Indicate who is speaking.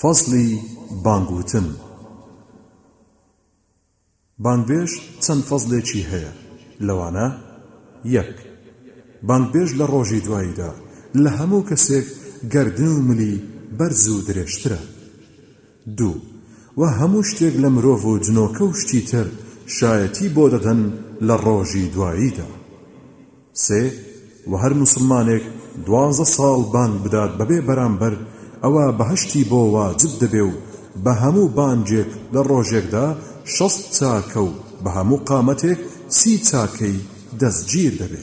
Speaker 1: فەزڵی بانگوتن، بانگبێژ چەند فەزڵێکی هەیە، لەوانە، یەک. بانگبێژ لە ڕۆژی دواییدا لە هەموو کەسێک گەردن و ملی بەرز و درێژترە. دوو. وە هەموو شتێک لە مرۆڤ و جنۆکە و شتی تر شایەتی بۆ دەدەن لە ڕۆژی دواییدا. سێ، وە هەر موسڵمانێک دوازدە ساڵ بانگ بدات بەبێ بەرامبەر ئەوا بەهەشتی بۆ واجب دەبێ و بە هەموو بانگێک لە ڕۆژێکدا شەست چاکە و بە هەموو قامەتێک سی چاکەی دەستگیر دەبێ.